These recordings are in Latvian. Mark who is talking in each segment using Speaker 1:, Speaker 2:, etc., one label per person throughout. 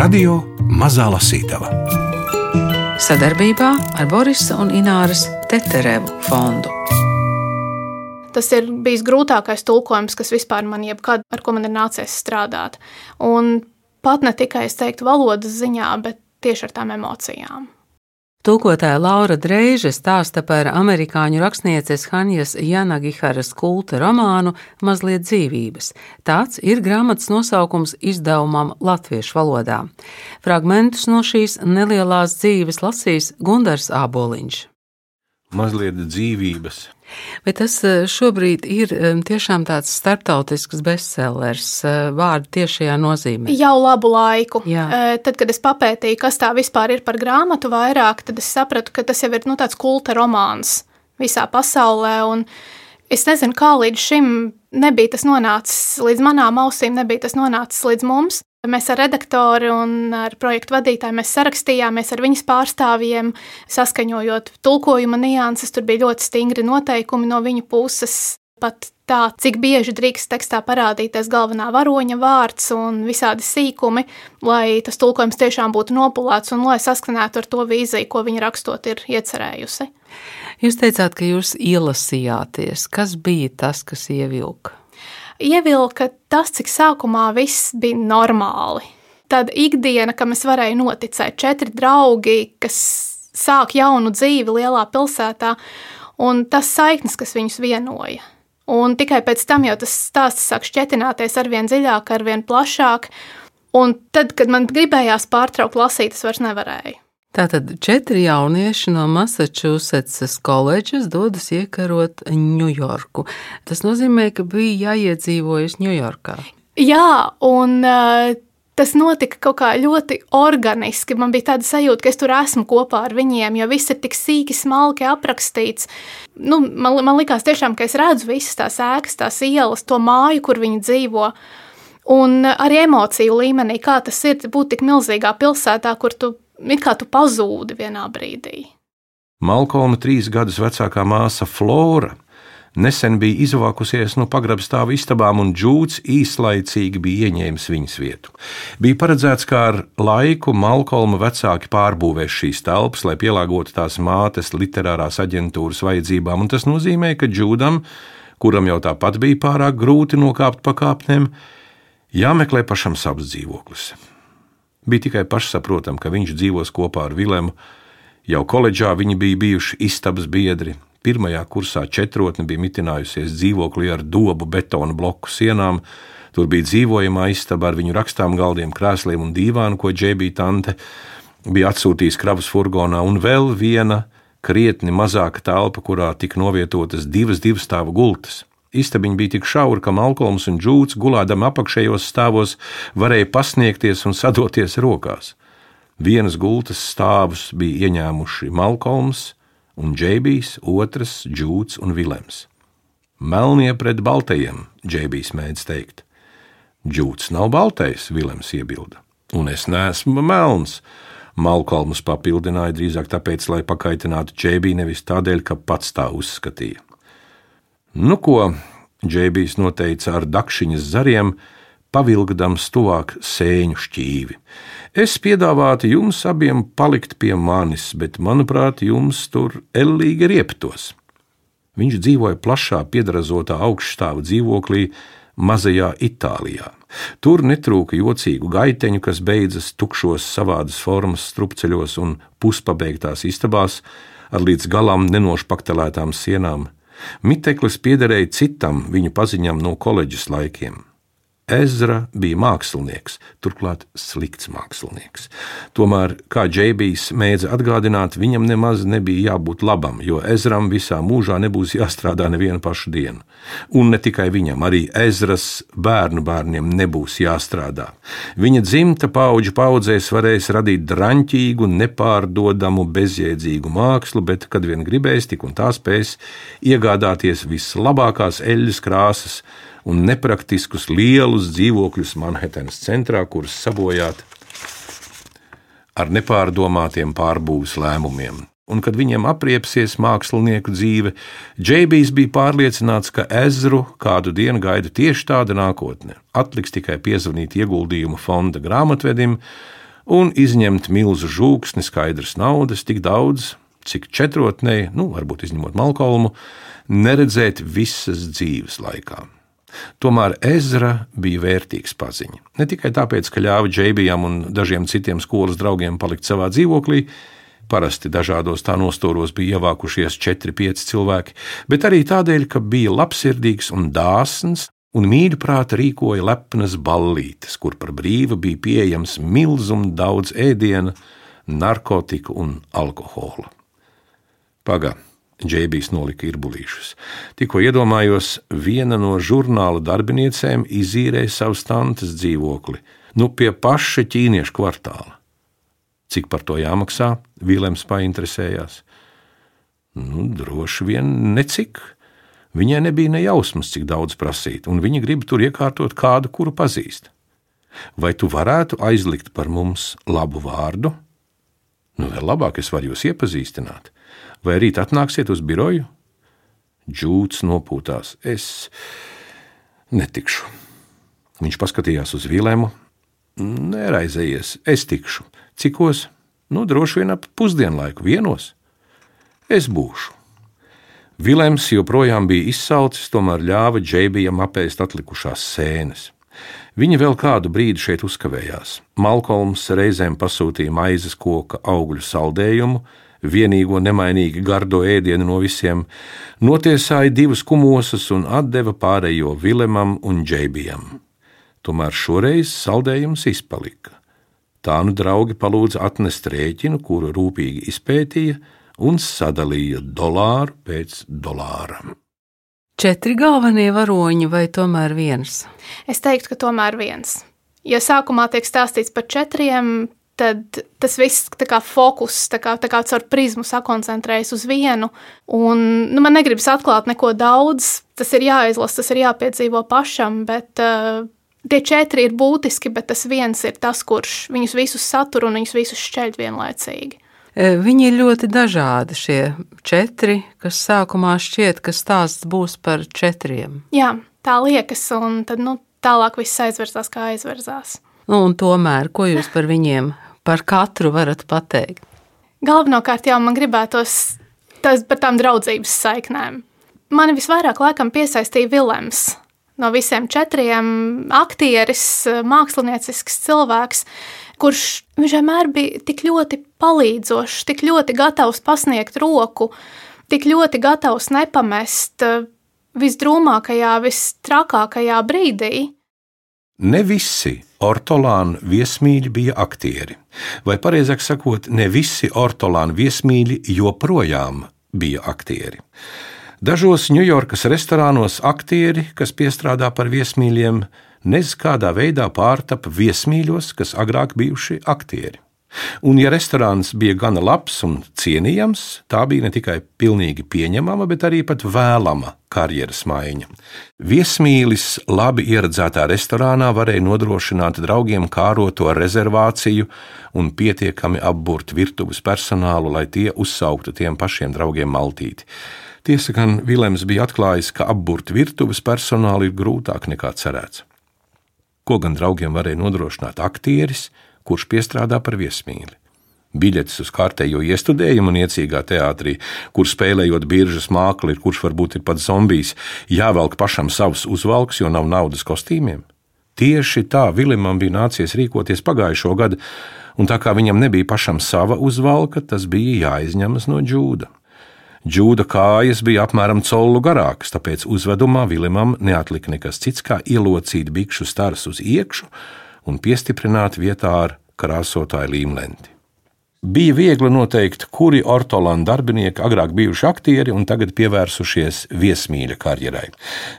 Speaker 1: Radio Mazā Lasītava
Speaker 2: sadarbībā ar Borisa un Ināras Teterevu fondu.
Speaker 3: Tas ir bijis grūtākais tulkojums, kas vispār man jebkad, ar ko man ir nācies strādāt. Un pat ne tikai es teiktu valodas ziņā, bet tieši ar tām emocijām.
Speaker 2: Tūkotāja Laura Dreiže stāsta par amerikāņu rakstnieces Hanjas Janagiharas kulta romānu Mazliet dzīvības. Tāds ir grāmatas nosaukums izdevumam latviešu valodā. Fragmentus no šīs nelielās dzīves lasīs Gundars Āboliņš.
Speaker 4: Mazliet dzīvības
Speaker 2: Bet tas eh, šobrīd ir eh, tiešām tāds starptautisks bestsellers, eh, vārdu tiešajā nozīmē.
Speaker 3: Jau labu laiku.
Speaker 2: Jā.
Speaker 3: Tad, kad es papētīju, kas tā vispār ir par grāmatu vairāk, tad es sapratu, ka tas jau ir nu, tāds kulta romāns visā pasaulē. Es nezinu, kā līdz šim nebija tas nonācis līdz manām ausīm, nebija tas nonācis līdz mums. Mēs ar redaktoru un ar projektu vadītāju sarakstījāmies ar viņas pārstāvjiem, saskaņojot tulkojuma nianses. Tur bija ļoti stingri noteikumi no viņu puses. Pat tā, cik bieži drīkst tekstā parādīties galvenā varoņa vārds un visādi sīkumi, lai tas tulkojums tiešām būtu nopulēts un lai saskanētu ar to vīziju, ko viņa rakstot ir iecerējusi.
Speaker 2: Jūs teicāt, ka jūs ielasījāties. Kas bija tas, kas ievilka?
Speaker 3: Ievilka tas, cik sākumā viss bija normāli. Tad ikdiena, kam es varēju noticēt, četri draugi, kas sāk jaunu dzīvi lielā pilsētā, un tas saiknes, kas viņus vienoja. Un tikai pēc tam jau tas stāsts sāk šķetināties ar vien dziļāk, ar vien plašāk. Un tad, kad man gribējās pārtraukt lasīt, es vairs nevarēju.
Speaker 2: Tātad četri jaunieši no Massachusetts koledžas dodas iekarot Ņujorku. Tas nozīmē, ka bija jāiedzīvojas Ņujorkā.
Speaker 3: Jā, un uh, tas notika kaut kā ļoti organiski. Man bija tāda sajūta, ka es tur esmu kopā ar viņiem, jo viss ir tik sīki, smalki aprakstīts. Nu, man, man likās tiešām, ka es redzu visas tās ēkas, tās ielas, to māju, kur viņi dzīvo. Un arī emociju līmenī, kā tas ir būt tik milzīgā pilsētā, kur tu it kā tu pazūdi vienā brīdī.
Speaker 4: Malkolma trīs gadus vecākā māsa Flora nesen bija izvākusies no pagrabstāvu istabām, un Džūts īslaicīgi bija ieņēmis viņas vietu. Bija paredzēts, ka ar laiku Malkolma vecāki pārbūvēs šīs telpas, lai pielāgotu tās mātes literārās aģentūras vajadzībām, un tas nozīmē, ka Džūdam, kuram jau tāpat bija pārāk grūti nokāpt pa kāpnēm, jāmeklē pašam savs dzīvoklis. Bija tikai pašsaprotami, ka viņš dzīvos kopā ar Vilēmu. Jau koledžā viņi bija bijuši istabas biedri. Pirmajā kursā četrotne bija mitinājusies dzīvoklī ar dobu betonu bloku sienām. Tur bija dzīvojamā istaba ar viņu rakstām galdiem, krēsliem un dīvānu, ko džēbija tante bija atsūtījis kravas furgonā, un vēl viena krietni mazāka telpa, kurā tika novietotas divas divstāvu gultas. Istabiņa bija tik šaura, ka Malkolms un Džūts gulādam apakšējos stāvos varēja pasniegties un sadoties rokās. Vienas gultas stāvus bija ieņēmuši Malkolms un Džeibijs, otrs Džūts un Vilems. Melnie pret baltajiem, Džeibijs mēdz teikt. Džūts nav baltais, Vilems iebilda, un es neesmu melns. Malkolms papildināja drīzāk tāpēc, lai pakaitinātu Džeibiju, nevis tādēļ, ka pats tā uzskatīja. Nu, ko Džeibijs noteica ar dakšiņas zariem, pavilgdams tuvāk sēņu šķīvi. Es piedāvātu jums abiem palikt pie manis, bet, manuprāt, jums tur ellīgi rieptos. Viņš dzīvoja plašā, piedrazotā augšstāva dzīvoklī, mazajā Itālijā. Tur netrūka jocīgu gaiteņu, kas beidzas tukšos, savādas formas strupceļos un puspabeigtās istabās ar līdz galam nenošpaktelētām sienām, Miteklis piederēja citam viņu paziņam no koledžas laikiem. Ezra bija mākslinieks, turklāt slikts mākslinieks. Tomēr, kā Džeibijs mēdza atgādināt, viņam nemaz nebija jābūt labam, jo Ezram visā mūžā nebūs jāstrādā nevienu pašu dienu. Un ne tikai viņam, arī Ezras bērnu bērniem nebūs jāstrādā. Viņa dzimta paudžu paudzēs varēs radīt draņķīgu, nepārdodamu, bezjēdzīgu mākslu, bet, kad vien gribēs, tik un tā spēs iegādāties vislabākās eļļas krāsas un nepraktiskus lielus dzīvokļus Manhetenas centrā, kurus sabojāt ar nepārdomātiem pārbūves lēmumiem. Un, kad viņiem apriepsies mākslinieku dzīve, Džeibijs bija pārliecināts, ka Ezru kādu dienu gaida tieši tāda nākotne. Atliks tikai piezvanīt ieguldījumu fonda grāmatvedim, un izņemt milzu žūksni skaidras naudas, tik daudz, cik četrotnē, nu, varbūt izņemot Malkolmu, neredzēt visas dzīves laikā. Tomēr Ezra bija vērtīgs paziņa. Ne tikai tāpēc, ka ļāva Džeibijam un dažiem citiem skolas draugiem palikt savā dzīvoklī, parasti dažādos tā nostūros bija ievākušies 4-5 cilvēki, bet arī tādēļ, ka bija labsirdīgs un dāsns un mīļprāt rīkoja lepnas ballītes, kur par brīvu bija pieejams milzum daudz ēdiena, narkotiku un alkohola. Pagaidām! Džēbijs nolika irbulīšus. Tikko iedomājos, viena no žurnāla darbiniecēm izīrēja savu stantes dzīvokli, nu pie paša ķīniešu kvartāla. Cik par to jāmaksā? Vīlēms painteresējās. Nu, droši vien necik. Viņai nebija ne jausmas, cik daudz prasīt, un viņa grib tur iekārtot kādu, kuru pazīst. Vai tu varētu aizlikt par mums labu vārdu? Nu, vēl labāk es varu jūs iepazīstināt vai rīt atnāksiet uz biroju? Džūts nopūtās. Es netikšu. Viņš paskatījās uz Vilēmu. Neraizējies, es tikšu. Cikos? Nu, droši vien ap pusdienlaiku vienos. Es būšu. Vilēms joprojām bija izsalcis, tomēr ļāva Džeibijam apēst atlikušās sēnes. Viņa vēl kādu brīdi šeit uzkavējās. Malkolms reizēm pasūtīja maizes koka augļu saldējumu, vienīgo nemainīgi gardo ēdienu no visiem, notiesāja divus kumosus un deva pārējo Vilemam un Džeibijam. Tomēr šoreiz saldējums izpalika. Tā nu draugi palūdza atnest rēķinu, kuru rūpīgi izpētīja un sadalīja dolāru pēc dolāra.
Speaker 2: Četri galvenie varoņi vai tomēr viens?
Speaker 3: Es teiktu, ka tomēr viens. Ja sākumā tiek stāstīts par četriem, tad tas viss tā kā fokus, tā kā, tā kā caur prizmu sakoncentrējas uz vienu. Un, nu, man negribas atklāt neko daudz, tas ir jāizlasa, tas ir jāpiedzīvo pašam, bet uh, tie četri ir būtiski, bet tas viens ir tas, kurš viņus visus satur un viņus visus šķeļ vienlaicīgi.
Speaker 2: Viņi ir ļoti dažādi, šie četri, kas sākumā šķiet, ka stāsts būs par četriem.
Speaker 3: Jā, tā liekas, un tad nu, tālāk viss aizversās, kā aizversās.
Speaker 2: Nu, un tomēr, ko jūs par viņiem par katru varat pateikt?
Speaker 3: Galvenokārt jau man gribētos tas par tām draudzības saiknēm. Mani visvairāk laikam piesaistīja Vilems. No visiem četriem aktieris, māksliniecisks cilvēks, kurš vienmēr bija tik ļoti palīdzošs, tik ļoti gatavs pasniegt roku, tik ļoti gatavs nepamest visdrūmākajā, vistrakākajā brīdī.
Speaker 4: Ne visi ortolānu viesmīļi bija aktieri, vai precīzāk sakot, ne visi ortolānu viesmīļi joprojām bija aktieri. Dažos Ņujorkas restorānos aktieri, kas piestrādā par viesmīļiem, nez kādā veidā pārtapa viesmīļos, kas agrāk bijuši aktieri. Un, ja restorāns bija gana labs un cienījams, tā bija ne tikai pilnīgi pieņemama, bet arī pat vēlama karjeras maiņa. Viesmīlis labi ieradzētā restorānā varēja nodrošināt draugiem kāroto rezervāciju un pietiekami apburt virtuves personālu, lai tie uzsauktu tiem pašiem draugiem maltīti. Tiesa gan Vilems bija atklājis, ka apburt virtuves personālu ir grūtāk nekā cerēts. Ko gan draugiem varēja nodrošināt aktieris, kurš piestrādā par viesmīli. Biļetes uz kārtējo iestudējumu un iecīgā teātrī, kur spēlējot biržas mākli, kurš varbūt ir pat zombijs, jāvelk pašam savs uzvalks, jo nav naudas kostīmiem. Tieši tā Vilimam bija nācies rīkoties pagājušo gadu, un tā kā viņam nebija pašam sava uzvalka, tas bija jāizņemas no džūda. Džūda kājas bija apmēram colu garākas, tāpēc uzvedumā Vilimam neatlika nekas cits, kā ielocīt bikšu stars uz iekšā un piestiprināt vietā ar krāsotāju līmlenti. Bija viegli noteikt, kuri ortolāna darbinieki agrāk bijuši aktieri un tagad pievērsušies viesmīļa karjerai.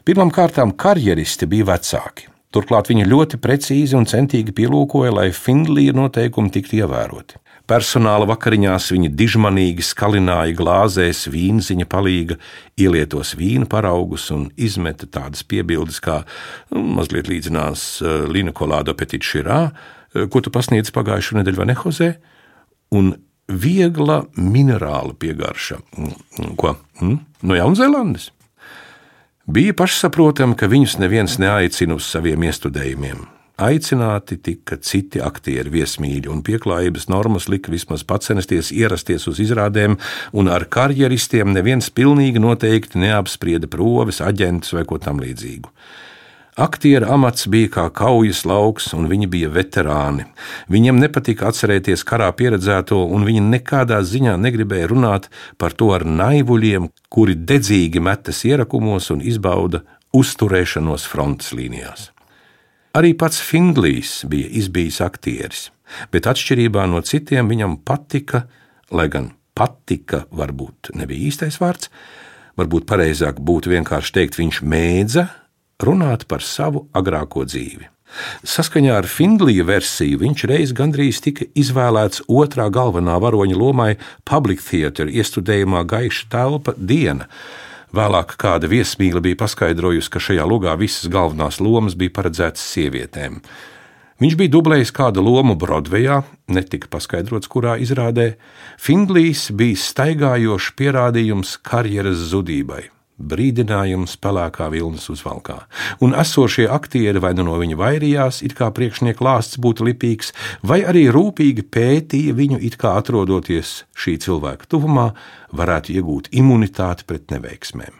Speaker 4: Pirmkārt, karjeristi bija vecāki. Turklāt viņi ļoti precīzi un centīgi pielūkoja, lai Findlija noteikumi tiktu ievēroti. Personāla vakariņās viņi dižmanīgi skalināja glāzēs vīnziņa palīga, ielietos vīna paraugus un izmeta tādas piebildes, kā nu, mazliet līdzinās uh, Lina Kolādo Petit Širā, uh, ko tu pasniedz pagājušo nedēļu vai nehozē, un viegla minerāla piegarša. Mm, ko? Mm? No Jaunzēlandes? Bija pašsaprotami, ka viņus neviens neaicina uz saviem iestudējumiem. Aicināti tika citi aktieri viesmīļi, un pieklājības normas lika vismaz pacensties ierasties uz izrādēm, un ar karjeristiem neviens pilnīgi noteikti neapsprieda proves, aģentus vai ko tam līdzīgu. Aktiera amats bija kā kaujas lauks, un viņi bija veterāni. Viņiem nepatika atcerēties karā pieredzēto, un viņi nekādā ziņā negribēja runāt par to ar naivuļiem, kuri dedzīgi metas ierakumos un izbauda uzturēšanos frontes līnijās. Arī pats Finglijs bija izbijis aktieris, bet atšķirībā no citiem viņam patika, lai gan patika varbūt nebija īstais vārds, varbūt pareizāk būtu vienkārši teikt, viņš mēdza runāt par savu agrāko dzīvi. Saskaņā ar Findlija versiju viņš reiz gandrīz tika izvēlēts otrā galvenā varoņa lomai Public Theatre iestudējumā Gaiša telpa Diena. Vēlāk kāda viesmīla bija paskaidrojusi, ka šajā logā visas galvenās lomas bija paredzētas sievietēm. Viņš bija dublējis kādu lomu Broadwayā, netika paskaidrots, kurā izrādē. Findlijs bija staigājošs pierādījums karjeras zudībai brīdinājums pelēkā vilnas uzvalkā, un esošie aktieri vai nu no viņa vairījās, it kā priekšnieka lāsts būtu lipīgs, vai arī rūpīgi pētīja viņu, it kā atrodoties šī cilvēka tuvumā, varētu iegūt imunitāti pret neveiksmēm.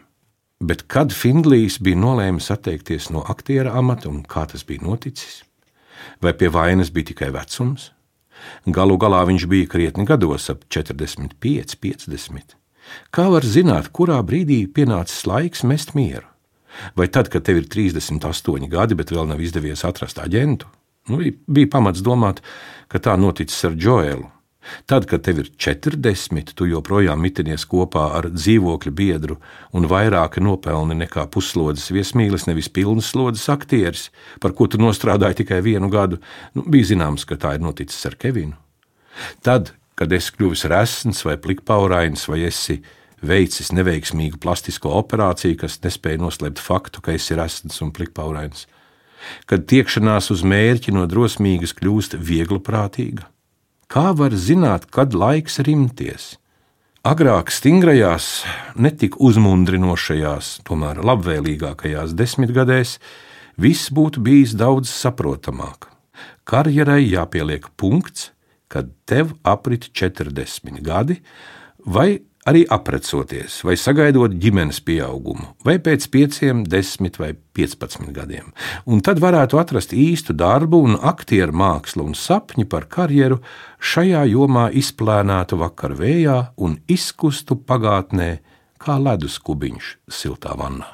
Speaker 4: Bet kad Findlijs bija nolēmis atteikties no aktiera amata un kā tas bija noticis? Vai pie vainas bija tikai vecums? Galu galā viņš bija krietni gados, ap 45, 50. Kā var zināt, kurā brīdī pienācis laiks mest mieru? Vai tad, kad tev ir 38 gadi, bet vēl nav izdevies atrast aģentu? Nu, bija pamats domāt, ka tā noticis ar Džoelu. Tad, kad tev ir 40, tu joprojām mitinies kopā ar dzīvokļa biedru un vairāk nopelni nekā puslodes viesmīlis, nevis pilnas slodzes aktieris, par ko tu nostrādāji tikai vienu gadu. Nu, bija zināms, ka tā ir noticis ar Kevinu. Tad, kad esi kļuvis resns vai plikpaurains, vai esi veicis neveiksmīgu plastisko operāciju, kas nespēja noslēpt faktu, ka esi resns un plikpaurains. Kad tiekšanās uz mērķi no drosmīgas kļūst viegliprātīga. Kā var zināt, kad laiks rimties? Agrāk stingrajās, netik uzmundrinošajās, tomēr labvēlīgākajās desmitgadēs viss būtu bijis daudz saprotamāk. Karjerai jāpieliek punkts, kad tev aprit 40 gadi, vai arī aprecoties, vai sagaidot ģimenes pieaugumu, vai pēc 5, 10 vai 15 gadiem. Un tad varētu atrast īstu darbu, un aktieru mākslu un sapņu par karjeru šajā jomā izplēnētu vakar vējā un izkustu pagātnē kā ledus kubiņš siltā vannā.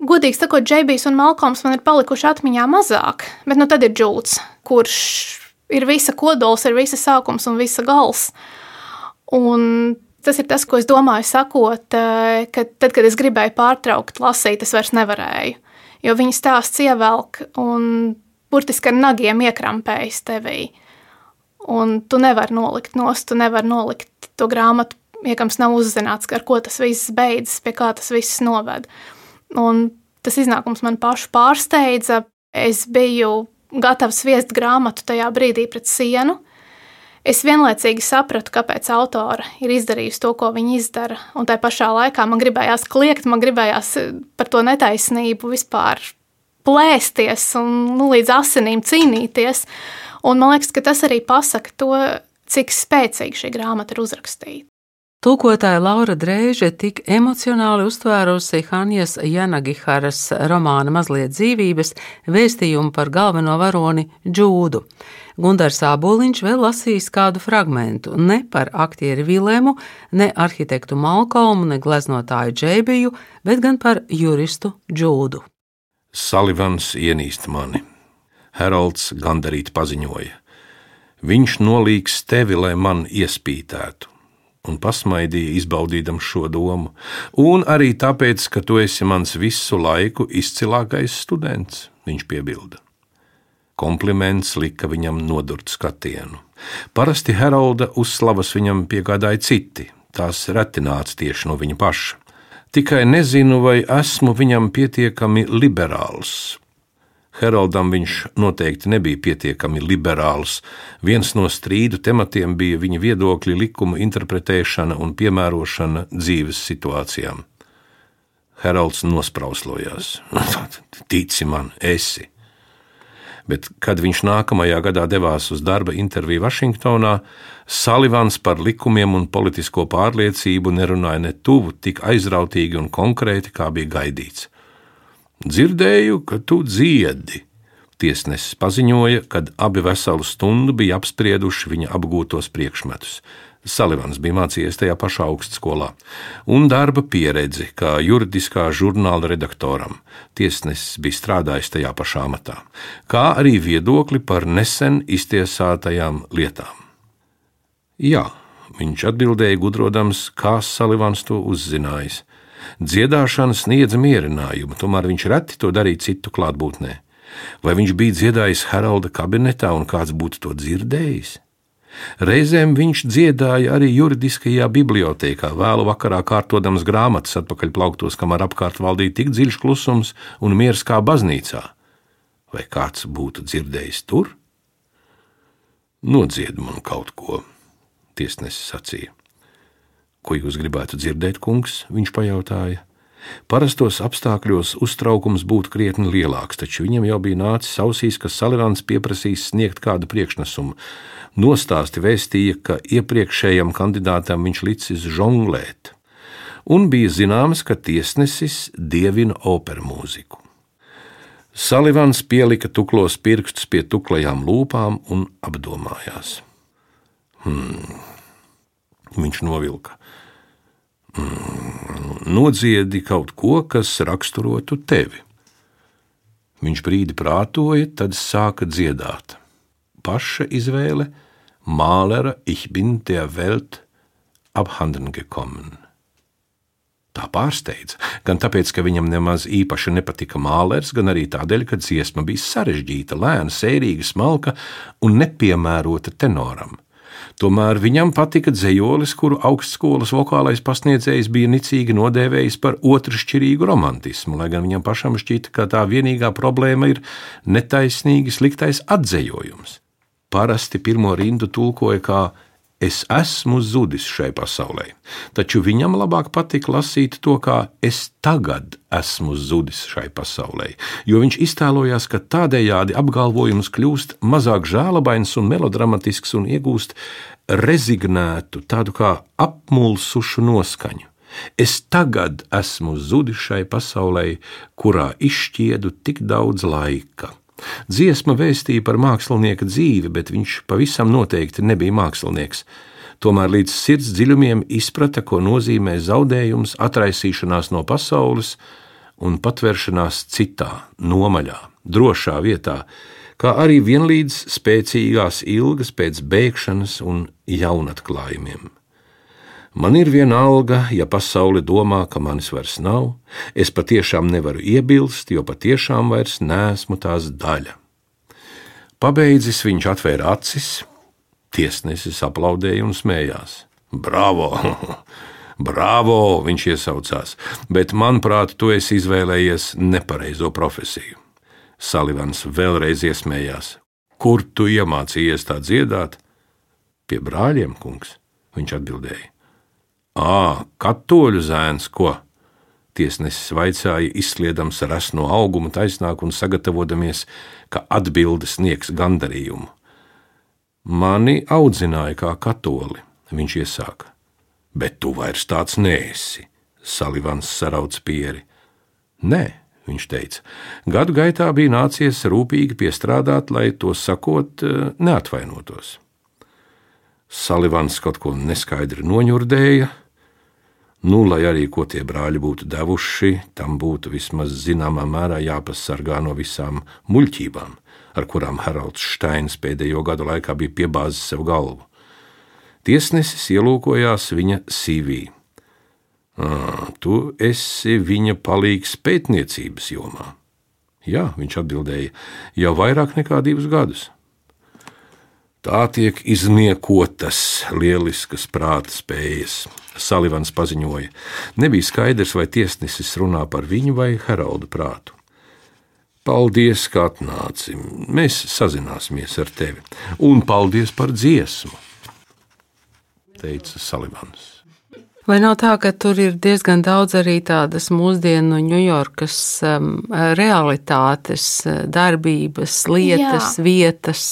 Speaker 3: Godīgi sakot, Džeibijs un Malkoms man ir palikuši atmiņā mazāk, bet nu tad ir Džūts, kurš ir visa kodols, ir visa sākums un visa gals. Un tas ir tas, ko es domāju, sakot, eh, ka tad, kad es gribēju pārtraukt lasīt, es vairs nevarēju. Jo viņa stāsts ievelk un burtiski ar nagiem iekrampējas tevī. Un tu nevari nolikt nost, tu nevari nolikt to grāmatu, iekams nav uzzināts, ar ko tas viss beidzas, pie kā tas viss noved. Un tas iznākums man pašu pārsteidza. Es biju gatavs viest grāmatu tajā brīdī pret sienu. Es vienlaicīgi sapratu, kāpēc autora ir izdarījusi to, ko viņa izdara. Un tā pašā laikā man gribējās kliegt, man gribējās eh, par to netaisnību vispār plēsties un nu, līdz asinīm cīnīties. Un man liekas, ka tas arī pasaka to, cik spēcīgi šī grāmata ir uzrakstīta.
Speaker 2: Tūkotāja Laura Drēže tik emocionāli uztvērusi Hanjas Janagiharas romāna Mazliet dzīvības vēstījumu par galveno varoni Džūdu. Gundars Āboliņš vēl lasīs kādu fragmentu ne par aktieri Vilēmu, ne arhitektu Malkolmu, ne gleznotāju Džēbiju, bet gan par juristu Džūdu.
Speaker 4: Salivans ienīst mani. Heralds gandarīt paziņoja. Viņš nolīgs tevi, lai man iespītētu un pasmaidīja, izbaudīdams šo domu, un arī tāpēc, ka tu esi mans visu laiku izcilākais students, viņš piebilda. Kompliments lika viņam nodurt skatienu. Parasti Herolda uzslavas viņam piegādāja citi, tās reti nāca tieši no viņa paša. Tikai nezinu, vai esmu viņam pietiekami liberāls, Heroldam viņš noteikti nebija pietiekami liberāls. Viens no strīdu tematiem bija viņa viedokļa likuma interpretēšana un piemērošana dzīves situācijām. Herolds nosprauslojās: Tici man, esi! Bet, kad viņš nākamajā gadā devās uz darba interviju Vašingtonā, Salivans par likumiem un politisko pārliecību nerunāja ne tuvu tik aizrautīgi un konkrēti, kā bija gaidīts. Dzirdēju, ka tu dziedi. Tiesnesis paziņoja, kad abi veselu stundu bija apsprieduši viņa apgūtos priekšmetus. Salivans bija mācījies tajā pašā augstskolā, un darba pieredzi kā juridiskā žurnāla redaktoram. Tiesnesis bija strādājis tajā pašā amatā, kā arī viedokli par nesen iztiesātajām lietām. Jā, viņš atbildēja, gudrodams, kā Salivans to uzzinājis. Dziedāšana sniedza mierinājumu, tomēr viņš reti to darīja citu klātbūtnē. Vai viņš bija dziedājis Haralda kabinetā un kāds būtu to dzirdējis? Reizēm viņš dziedāja arī juridiskajā bibliotekā, vēlu vakarā kārtodams grāmatas atpakaļ plauktos, kamēr apkārt valdīja tik dziļš klusums un miers kā baznīcā. Vai kāds būtu dzirdējis tur? Nodzied man kaut ko, tiesnesis sacīja. Ko jūs gribētu dzirdēt, kungs? viņš pajautāja. Parastos apstākļos uztraukums būtu krietni lielāks, taču viņam jau bija nācis ausīs, ka Salivans pieprasīs sniegt kādu priekšnesumu. Nostāsti vēstīja, ka iepriekšējam kandidātam viņš licis žonglēt, un bija zināms, ka tiesnesis dievina operu mūziku. Salivans pielika tuklos pirkstus pie tuklajām lūpām un apdomājās. Hmm. Viņš novilka. Mm, nodziedi kaut ko, kas raksturotu tevi. Viņš brīdi prātoja, tad sāka dziedāt. Paša izvēle, Mālera, ich bin der Welt abhanden gekommen. Tā pārsteidza, gan tāpēc, ka viņam nemaz īpaši nepatika mālers, gan arī tādēļ, ka dziesma bija sarežģīta, lēna, sērīga, smalka un nepiemērota tenoram. Tomēr viņam patika dzējolis, kuru augstskolas vokālais pasniedzējs bija nicīgi nodēvējis par otršķirīgu romantismu, lai gan viņam pašam šķita, ka tā vienīgā problēma ir netaisnīgi sliktais atzējojums. Parasti pirmo rindu tulkoja kā Es esmu zudis šai pasaulē, taču viņam labāk patika lasīt to, kā es tagad esmu zudis šai pasaulē, jo viņš iztēlojās, ka tādējādi apgalvojums kļūst mazāk žēlabains un melodramatisks un iegūst rezignētu, tādu kā apmulsušu noskaņu. Es tagad esmu zudis šai pasaulē, kurā izšķiedu tik daudz laika. Dziesma vēstīja par mākslinieka dzīvi, bet viņš pavisam noteikti nebija mākslinieks. Tomēr līdz sirds dziļumiem izprata, ko nozīmē zaudējums, atraisīšanās no pasaules un patvēršanās citā, nomaļā, drošā vietā, kā arī vienlīdz spēcīgās ilgas pēc bēgšanas un jaunatklājumiem. Man ir viena alga, ja pasaule domā, ka manis vairs nav, es patiešām nevaru iebilst, jo patiešām vairs neesmu tās daļa. Pabeidzis viņš atvēra acis, tiesnesis aplaudēja un smējās. Bravo! Bravo! Viņš iesaucās, bet, manuprāt, tu esi izvēlējies nepareizo profesiju. Salivans vēlreiz iesmējās. Kur tu iemācījies tā dziedāt? Pie brāļiem, kungs, viņš atbildēja. Ā, katoļu zēns, ko? Tiesnesis vaicāja, izsliedams resno augumu taisnāk un sagatavodamies, ka atbildes sniegs gandarījumu. Mani audzināja kā katoli, viņš iesāka. Bet tu vairs tāds neesi, Salivans sarauc pieri. Nē, viņš teica, gadu gaitā bija nācies rūpīgi piestrādāt, lai to sakot, neatvainotos. Salivans kaut ko neskaidri noņurdēja, Nu, lai arī ko tie brāļi būtu devuši, tam būtu vismaz zināmā mērā jāpasargā no visām muļķībām, ar kurām Haralds Steins pēdējo gadu laikā bija piebāzis sev galvu. Tiesnesis ielūkojās viņa CV. Tu esi viņa palīgs pētniecības jomā. Jā, viņš atbildēja, jau vairāk nekā divus gadus. Tā tiek izniekotas lieliskas prāta spējas, Salivans paziņoja. Nebija skaidrs, vai tiesnesis runā par viņu vai Heralda prātu. Paldies, ka atnāci. Mēs sazināsimies ar tevi. Un paldies par dziesmu, teica Salivans.
Speaker 2: Vai nav tā, ka tur ir diezgan daudz arī tādas mūsdienu Ņujorkas um, realitātes, darbības, lietas, Jā. vietas?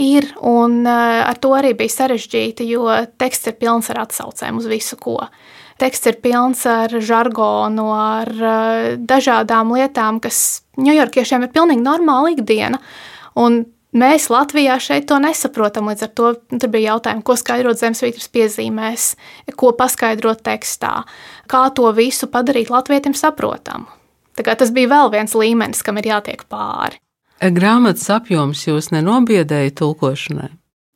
Speaker 3: Ir, un uh, ar to arī bija sarežģīti, jo teksts ir pilns ar atsaucēm uz visu, ko. Teksts ir pilns ar žargonu, ar uh, dažādām lietām, kas ņujorkiešiem ir pilnīgi normāla ikdiena. Un Mēs Latvijā šeit to nesaprotam. Līdz ar to tur bija jautājumi, ko skaidrot zemesvītras piezīmēs, ko paskaidrot tekstā, kā to visu padarīt latvietim saprotamu. Tas bija vēl viens līmenis, kam ir jātiek pāri.
Speaker 2: Grāmatas apjoms jūs nenobiedēja tulkošanai?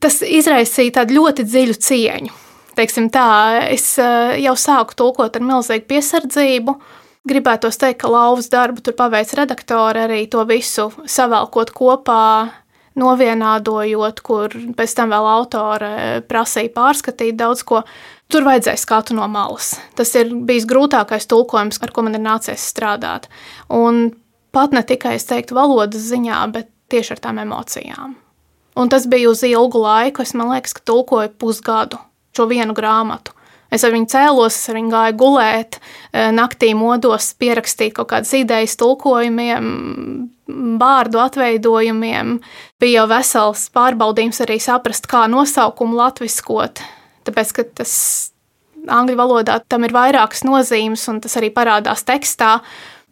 Speaker 3: Tas izraisīja tādu ļoti dziļu cieņu. Teiksim tā, es eh, jau sāku tulkot ar milzīgu piesardzību. Gribētos teikt, ka lauvas darbu tur paveic redaktori arī to visu savēlkot kopā, novienādojot, kur pēc tam vēl autore prasīja pārskatīt daudz ko. Tur vajadzēja skatu no malas. Tas ir bijis grūtākais tulkojums, ar ko man ir nācies strādāt. Un pat ne tikai es teiktu valodas ziņā, bet tieši ar tām emocijām. Un tas bija uz ilgu laiku. Es man liekas, ka tulkoju pusgadu šo vienu grāmatu. Es ar viņu cēlos, es ar viņu gāju gulēt, e, naktī modos, pierakstīt kaut kādas idejas, tulkojumiem, vārdu atveidojumiem. Bija jau vesels pārbaudījums arī saprast, kā nosaukumu latviskot. Tāpēc, ka tas angļu valodā tam ir vairākas nozīmes, un tas arī parādās tekstā.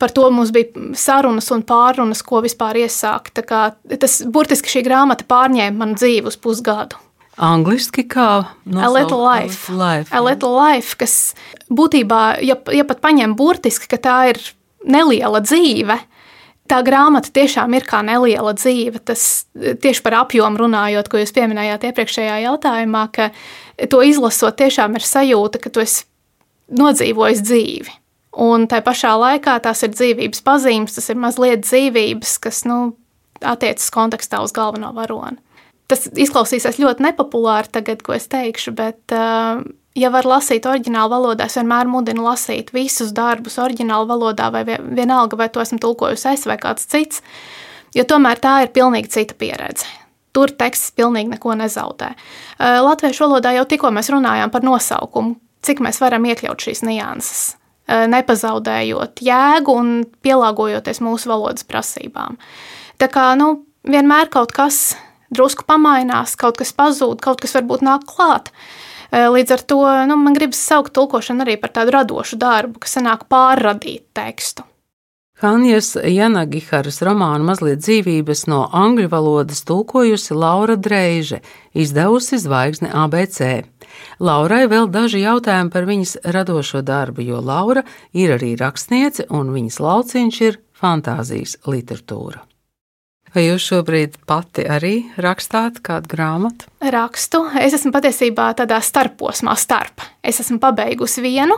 Speaker 3: Par to mums bija sarunas un pārunas, ko vispār iesākt. Tas burtiski šī grāmata pārņēma manu dzīvi uz pusgadu.
Speaker 2: Angliski kā
Speaker 3: nosaukt, A Little Life. life A Little Life, kas būtībā, ja, ja pat paņem burtiski, ka tā ir neliela dzīve, tā grāmata tiešām ir kā neliela dzīve. Tas tieši par apjomu runājot, ko jūs pieminējāt iepriekšējā jautājumā, ka to izlasot, tiešām ir sajūta, ka tu esi nodzīvojis dzīvi. Un tā pašā laikā tās ir dzīvības pazīmes, tas ir mazliet dzīvības, kas nu, attiecas kontekstā uz galveno varoni. Tas izklausīsies ļoti nepopulāri tagad, ko es teikšu, bet, uh, ja var lasīt oriģinālu valodā, es vienmēr mudinu lasīt visus darbus oriģinālu valodā, vai vienalga, vai to esmu tulkojusi es vai kāds cits, jo tomēr tā ir pilnīgi cita pieredze. Tur teksts pilnīgi neko nezaudē. Uh, latviešu valodā jau tikko mēs runājām par nosaukumu, cik mēs varam iekļaut šīs nianses, nepazaudējot jēgu un pielāgojoties mūsu valodas prasībām. Tā kā nu, vienmēr kaut kas drusku pamainās, kaut kas pazūd, kaut kas varbūt nāk klāt. E, līdz ar to nu, man gribas saukt tulkošanu arī par tādu radošu darbu, kas sanāk pārradīt tekstu.
Speaker 2: Hanjas Janagiharas romānu mazliet dzīvības no angļu valodas tulkojusi Laura Dreiže, izdevusi zvaigzni ABC. Laurai vēl daži jautājumi par viņas radošo darbu, jo Laura ir arī rakstniece un viņas lauciņš ir fantāzijas literatūra. Vai jūs šobrīd pati arī rakstāt kādu grāmatu?
Speaker 3: Rakstu. Es esmu patiesībā tādā starposmā starp. Es esmu pabeigusi vienu,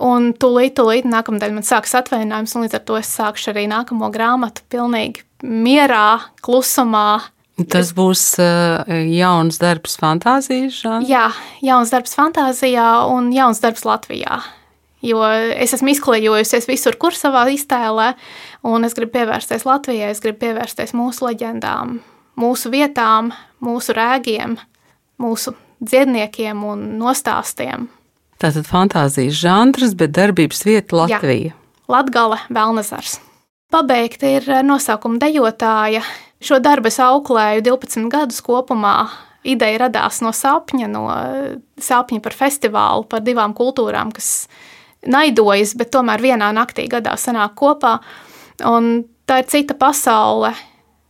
Speaker 3: un tūlīt, tūlīt nākamnedēļ man sāks atvaļinājums, un līdz ar to es sākšu arī nākamo grāmatu pilnīgi mierā, klusumā.
Speaker 2: Tas būs uh, jauns darbs fantāzijas žanrā?
Speaker 3: Jā, jauns darbs fantāzijā un jauns darbs Latvijā. Jo es esmu izklejojusies visur, kur savā iztēlē, un es gribu pievērsties Latvijai, es gribu pievērsties mūsu leģendām, mūsu vietām, mūsu rēgiem, mūsu dziedniekiem un nostāstiem.
Speaker 2: Tātad fantāzijas žanrs, bet darbības vieta Latvija. Jā.
Speaker 3: Latgale, Velnezars. Pabeigta ir nosaukuma dejotāja. Šo darbu es auklēju 12 gadus kopumā. Ideja radās no sapņa, no sapņa par festivālu, par divām kultūrām, kas naidojas, bet tomēr vienā naktī gadā sanāk kopā. Un tā ir cita pasaule,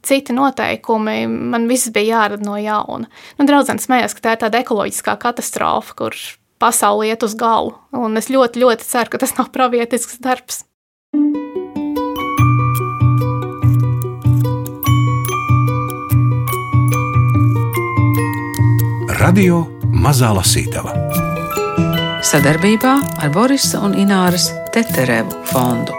Speaker 3: citi noteikumi. Man viss bija jārada no jauna. Nu, Draudzene smējās, ka tā ir tāda ekoloģiskā katastrofa, kur pasaule iet uz galu. Un es ļoti, ļoti ceru, ka tas nav pravietisks darbs.
Speaker 1: Radio Mazā Lasītava
Speaker 2: sadarbībā ar Borisa un Ināras Teterevu fondu.